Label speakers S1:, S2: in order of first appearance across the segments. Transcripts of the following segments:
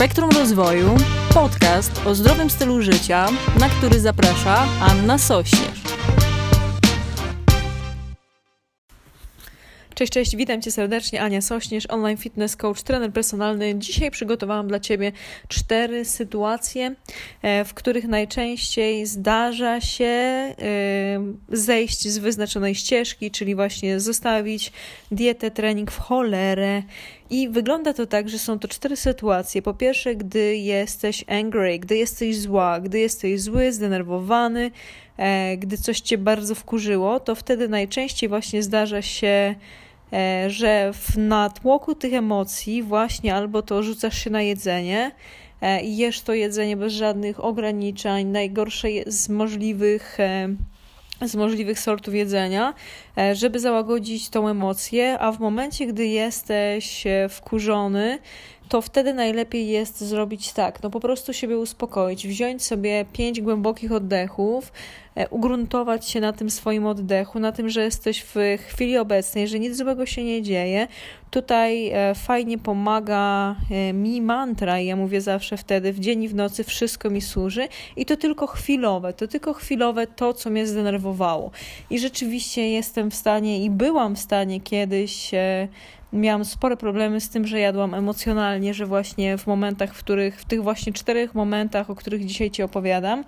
S1: Spektrum Rozwoju, podcast o zdrowym stylu życia, na który zaprasza Anna Sośnierz. Cześć, cześć, witam Cię serdecznie, Ania Sośnierz, online fitness coach, trener personalny. Dzisiaj przygotowałam dla Ciebie cztery sytuacje, e, w których najczęściej zdarza się e, zejść z wyznaczonej ścieżki, czyli właśnie zostawić dietę, trening w cholerę. I wygląda to tak, że są to cztery sytuacje. Po pierwsze, gdy jesteś angry, gdy jesteś zła, gdy jesteś zły, zdenerwowany, e, gdy coś cię bardzo wkurzyło, to wtedy najczęściej właśnie zdarza się że w natłoku tych emocji właśnie albo to rzucasz się na jedzenie e, i jesz to jedzenie bez żadnych ograniczeń, najgorsze z możliwych e, z możliwych sortów jedzenia, żeby załagodzić tą emocję, a w momencie, gdy jesteś wkurzony, to wtedy najlepiej jest zrobić tak, no po prostu siebie uspokoić, wziąć sobie pięć głębokich oddechów, e, ugruntować się na tym swoim oddechu, na tym, że jesteś w chwili obecnej, że nic złego się nie dzieje. Tutaj e, fajnie pomaga e, mi mantra i ja mówię zawsze wtedy, w dzień i w nocy wszystko mi służy i to tylko chwilowe, to tylko chwilowe to, co mnie zdenerwowało. I rzeczywiście jestem w stanie i byłam w stanie kiedyś miałam spore problemy z tym, że jadłam emocjonalnie, że właśnie w momentach, w których, w tych właśnie czterech momentach, o których dzisiaj Ci opowiadam,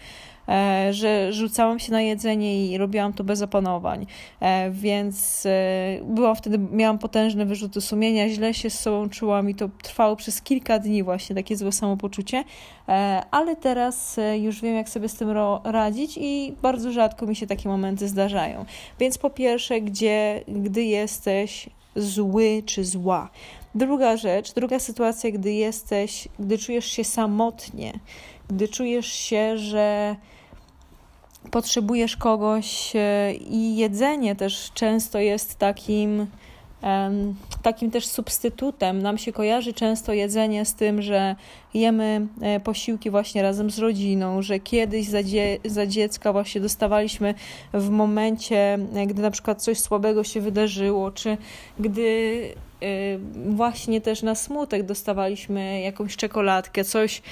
S1: e, że rzucałam się na jedzenie i robiłam to bez opanowań. E, więc e, byłam wtedy, miałam potężne wyrzuty sumienia, źle się z sobą czułam i to trwało przez kilka dni właśnie takie złe samopoczucie, ale teraz już wiem, jak sobie z tym radzić i bardzo rzadko mi się takie momenty zdarzają. Więc po pierwsze, gdzie, gdy jesteś zły czy zła. Druga rzecz, druga sytuacja, gdy jesteś, gdy czujesz się samotnie, gdy czujesz się, że potrzebujesz kogoś e, i jedzenie też często jest takim takim też substytutem. Nam się kojarzy często jedzenie z tym, że jemy e, posiłki właśnie razem z rodziną, że kiedyś za, dzie za dziecka właśnie dostawaliśmy w momencie, e, gdy na przykład coś słabego się wydarzyło, czy gdy e, właśnie też na smutek dostawaliśmy jakąś czekoladkę, coś,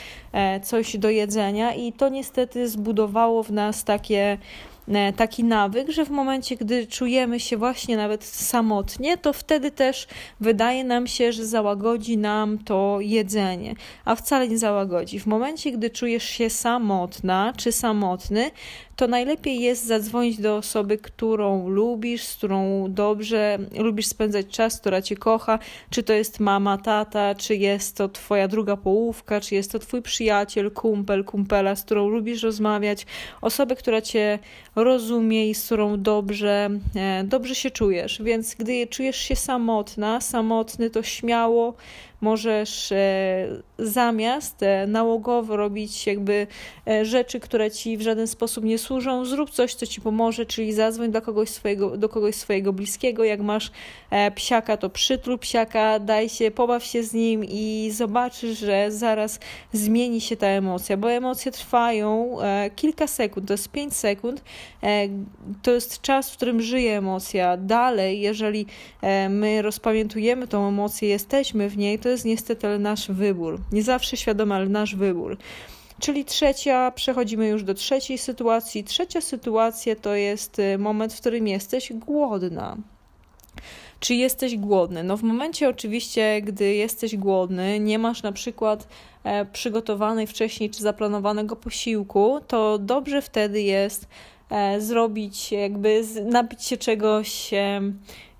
S1: coś do jedzenia i to niestety zbudowało w nas takie taki nawyk, że w momencie, gdy czujemy się właśnie nawet samotnie, to wtedy też wydaje nam się, że załagodzi nam to jedzenie, a wcale nie załagodzi. W momencie, gdy czujesz się samotna czy samotny, to najlepiej jest zadzwonić do osoby, którą lubisz, z którą dobrze lubisz spędzać czas, która cię kocha, czy to jest mama, tata, czy jest to twoja druga połówka, czy jest to twój przyjaciel, kumpel, kumpela, z którą lubisz rozmawiać, osobę, która cię rozumie i z którą dobrze, e, dobrze się czujesz. Więc gdy czujesz się samotna, samotny, to śmiało możesz e, zamiast e, nałogowo robić jakby e, rzeczy, które ci w żaden sposób nie służą, zrób coś, co ci pomoże, czyli zadzwoń do kogoś swojego, do kogoś swojego bliskiego. Jak masz psiaka, to przytul psiaka, daj się, pobaw się z nim i zobaczysz, że zaraz zmieni się ta emocja, bo emocje trwają kilka sekund, to jest 5 sekund, to jest czas, w którym żyje emocja. Dalej, jeżeli my rozpamiętujemy tą emocję, jesteśmy w niej, to jest niestety nasz wybór. Nie zawsze świadomy, ale nasz wybór. Czyli trzecia, przechodzimy już do trzeciej sytuacji. Trzecia sytuacja to jest y, moment, w którym jesteś głodna. Czy jesteś głodny? No, w momencie oczywiście, gdy jesteś głodny, nie masz na przykład e, przygotowanej wcześniej czy zaplanowanego posiłku, to dobrze wtedy jest e, zrobić, jakby napić się czegoś.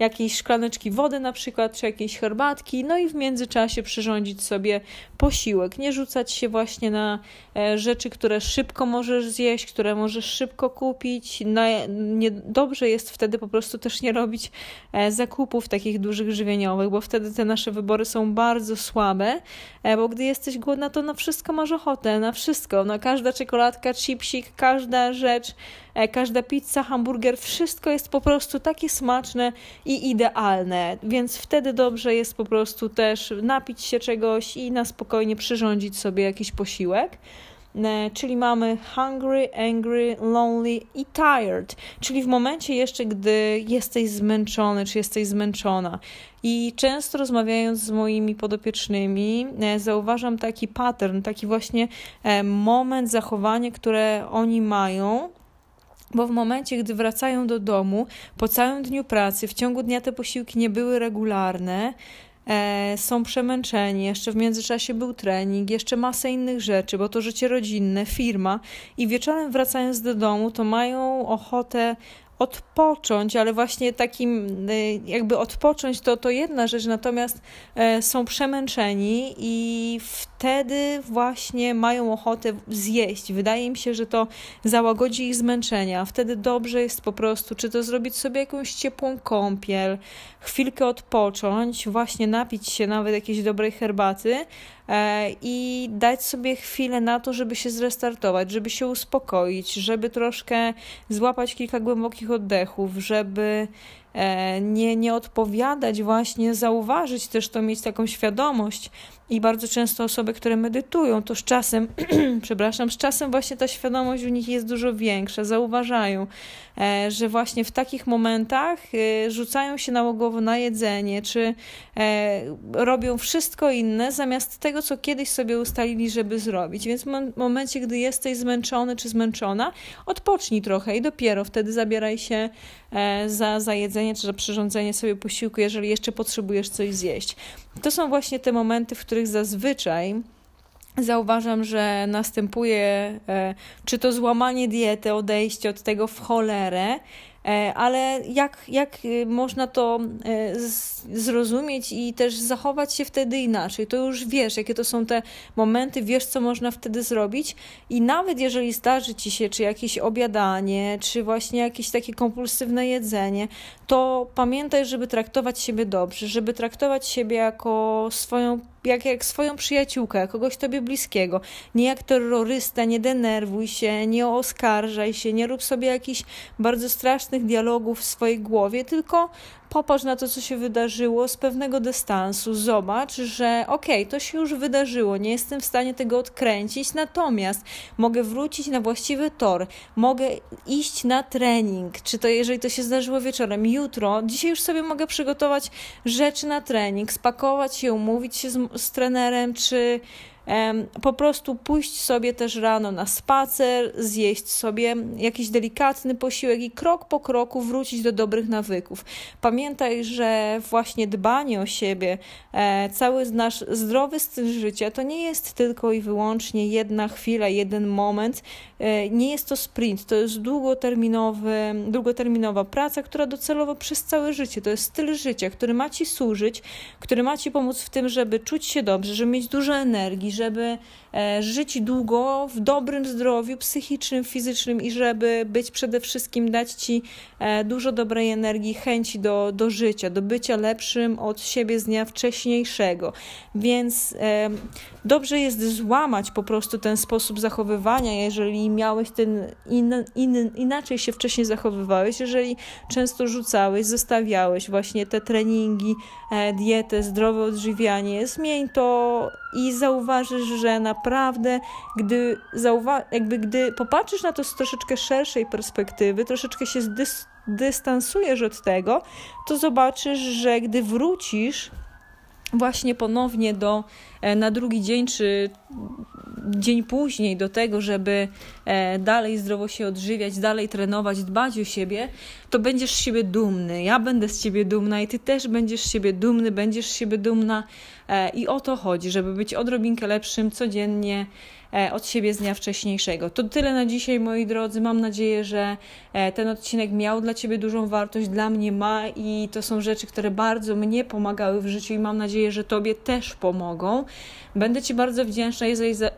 S1: E, jakiejś szklaneczki wody na przykład, czy jakiejś herbatki, no i w międzyczasie przyrządzić sobie posiłek. Nie rzucać się właśnie na e, rzeczy, które szybko możesz zjeść, które możesz szybko kupić. No, nie, dobrze jest wtedy po prostu też nie robić e, zakupów takich dużych żywieniowych, bo wtedy te nasze wybory są bardzo słabe, e, bo gdy jesteś głodna, to na wszystko masz ochotę, na wszystko, na każda czekoladka, chipsik, każda rzecz, każda pizza, hamburger, wszystko jest po prostu takie smaczne i idealne, więc wtedy dobrze jest po prostu też napić się czegoś i na spokojnie przyrządzić sobie jakiś posiłek. e, czyli mamy hungry, angry, lonely i tired, czyli w momencie jeszcze, gdy jesteś zmęczony, czy jesteś zmęczona. I często rozmawiając z moimi podopiecznymi, e, zauważam taki pattern, taki właśnie e, moment, zachowanie, które oni mają bo w momencie, gdy wracają do domu, po całym dniu pracy, w ciągu dnia te posiłki nie były regularne, e, są przemęczeni, jeszcze w międzyczasie był trening, jeszcze masa innych rzeczy, bo to życie rodzinne, firma i wieczorem wracając do domu, to mają ochotę odpocząć, ale właśnie takim y, jakby odpocząć to, to jedna rzecz, natomiast e, są przemęczeni i wtedy właśnie mają ochotę zjeść. Wydaje mi się, że to załagodzi ich zmęczenia. Wtedy dobrze jest po prostu, czy to zrobić sobie jakąś ciepłą kąpiel, chwilkę odpocząć, właśnie napić się nawet jakiejś dobrej herbaty, i dać sobie chwilę na to, żeby się zrestartować, żeby się uspokoić, żeby troszkę złapać kilka głębokich oddechów, żeby e, nie, nie odpowiadać, właśnie zauważyć też to, mieć taką świadomość. I bardzo często osoby, które medytują, to z czasem, przepraszam, z czasem właśnie ta świadomość u nich jest dużo większa, zauważają, E, że właśnie w takich momentach e, rzucają się nałogowo na jedzenie, czy e, robią wszystko inne zamiast tego, co kiedyś sobie ustalili, żeby zrobić. Więc w momencie, gdy jesteś zmęczony czy zmęczona, odpocznij trochę i dopiero wtedy zabieraj się za, za jedzenie czy za przyrządzenie sobie posiłku, jeżeli jeszcze potrzebujesz coś zjeść. To są właśnie te momenty, w których zazwyczaj zauważam, że następuje czy to złamanie diety, odejście od tego w cholerę, E, ale jak, jak y, można to e, zrozumieć i też zachować się wtedy inaczej? To już wiesz, jakie to są te momenty, wiesz, co można wtedy zrobić, i nawet jeżeli zdarzy ci się, czy jakieś obiadanie, czy właśnie jakieś takie kompulsywne jedzenie, to pamiętaj, żeby traktować siebie dobrze, żeby traktować siebie jako swoją jak, jak swoją przyjaciółkę, kogoś tobie bliskiego. Nie jak terrorysta, nie denerwuj się, nie oskarżaj się, nie rób sobie jakichś bardzo strasznych dialogów w swojej głowie, tylko popatrz na to, co się wydarzyło z pewnego dystansu, zobacz, że okej, okay, to się już wydarzyło, nie jestem w stanie tego odkręcić, natomiast mogę wrócić na właściwy tor, mogę iść na trening, czy to jeżeli to się zdarzyło wieczorem, jutro, dzisiaj już sobie mogę przygotować rzeczy na trening, spakować się, umówić się z, z trenerem, czy po prostu pójść sobie też rano na spacer, zjeść sobie jakiś delikatny posiłek i krok po kroku wrócić do dobrych nawyków. Pamiętaj, że właśnie dbanie o siebie, e, cały nasz zdrowy styl życia to nie jest tylko i wyłącznie jedna chwila, jeden moment. E, nie jest to sprint, to jest długoterminowy, długoterminowa praca, która docelowo przez całe życie. To jest styl życia, który ma ci służyć, który ma ci pomóc w tym, żeby czuć się dobrze, żeby mieć dużo energii, żeby e, żyć długo w dobrym zdrowiu psychicznym, fizycznym i żeby być przede wszystkim, dać Ci e, dużo dobrej energii, chęci do, do życia, do bycia lepszym od siebie z dnia wcześniejszego. Więc e, dobrze jest złamać po prostu ten sposób zachowywania, jeżeli miałeś ten in, in, inaczej się wcześniej zachowywałeś, jeżeli często rzucałeś, zostawiałeś właśnie te treningi, dietę, zdrowe odżywianie, zmień to i zauważysz, że naprawdę, gdy, zauwa- jakby gdy popatrzysz na to z troszeczkę szerszej perspektywy, troszeczkę się zdys- dystansujesz od tego, to zobaczysz, że gdy wrócisz właśnie ponownie do, e, na drugi dzień, czy dzień później do tego, żeby dalej zdrowo się odżywiać, dalej trenować, dbać o siebie, to będziesz z siebie dumny. Ja będę z ciebie dumna i ty też będziesz z siebie dumny, będziesz z siebie dumna. E, I o to chodzi, żeby być odrobinkę lepszym codziennie E, od siebie z dnia wcześniejszego. To tyle na dzisiaj, moi drodzy. Mam nadzieję, że e, ten odcinek miał dla Ciebie dużą wartość, dla mnie ma i to są rzeczy, które bardzo mnie pomagały w życiu i mam nadzieję, że Tobie też pomogą. Będę Ci bardzo wdzięczna,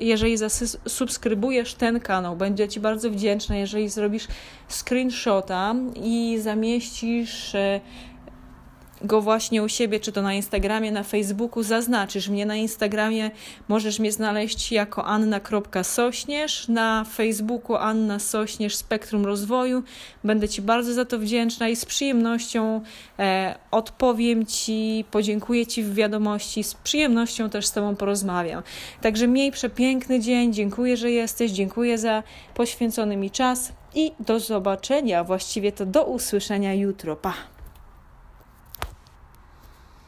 S1: jeżeli zasubskrybujesz ten kanał. Będę Ci bardzo wdzięczna, jeżeli zrobisz screenshota i zamieścisz e, go właśnie u siebie, czy to na Instagramie, na Facebooku, zaznaczysz mnie na Instagramie, możesz mnie znaleźć jako anna.sośnierz, na Facebooku Anna Sośnierz Spektrum Rozwoju. Będę Ci bardzo za to wdzięczna i z przyjemnością e, odpowiem Ci, podziękuję Ci w wiadomości, z przyjemnością też z Tobą porozmawiam. Także miej przepiękny dzień, dziękuję, że jesteś, dziękuję za poświęcony mi czas i do zobaczenia, właściwie to do usłyszenia jutro. Pa!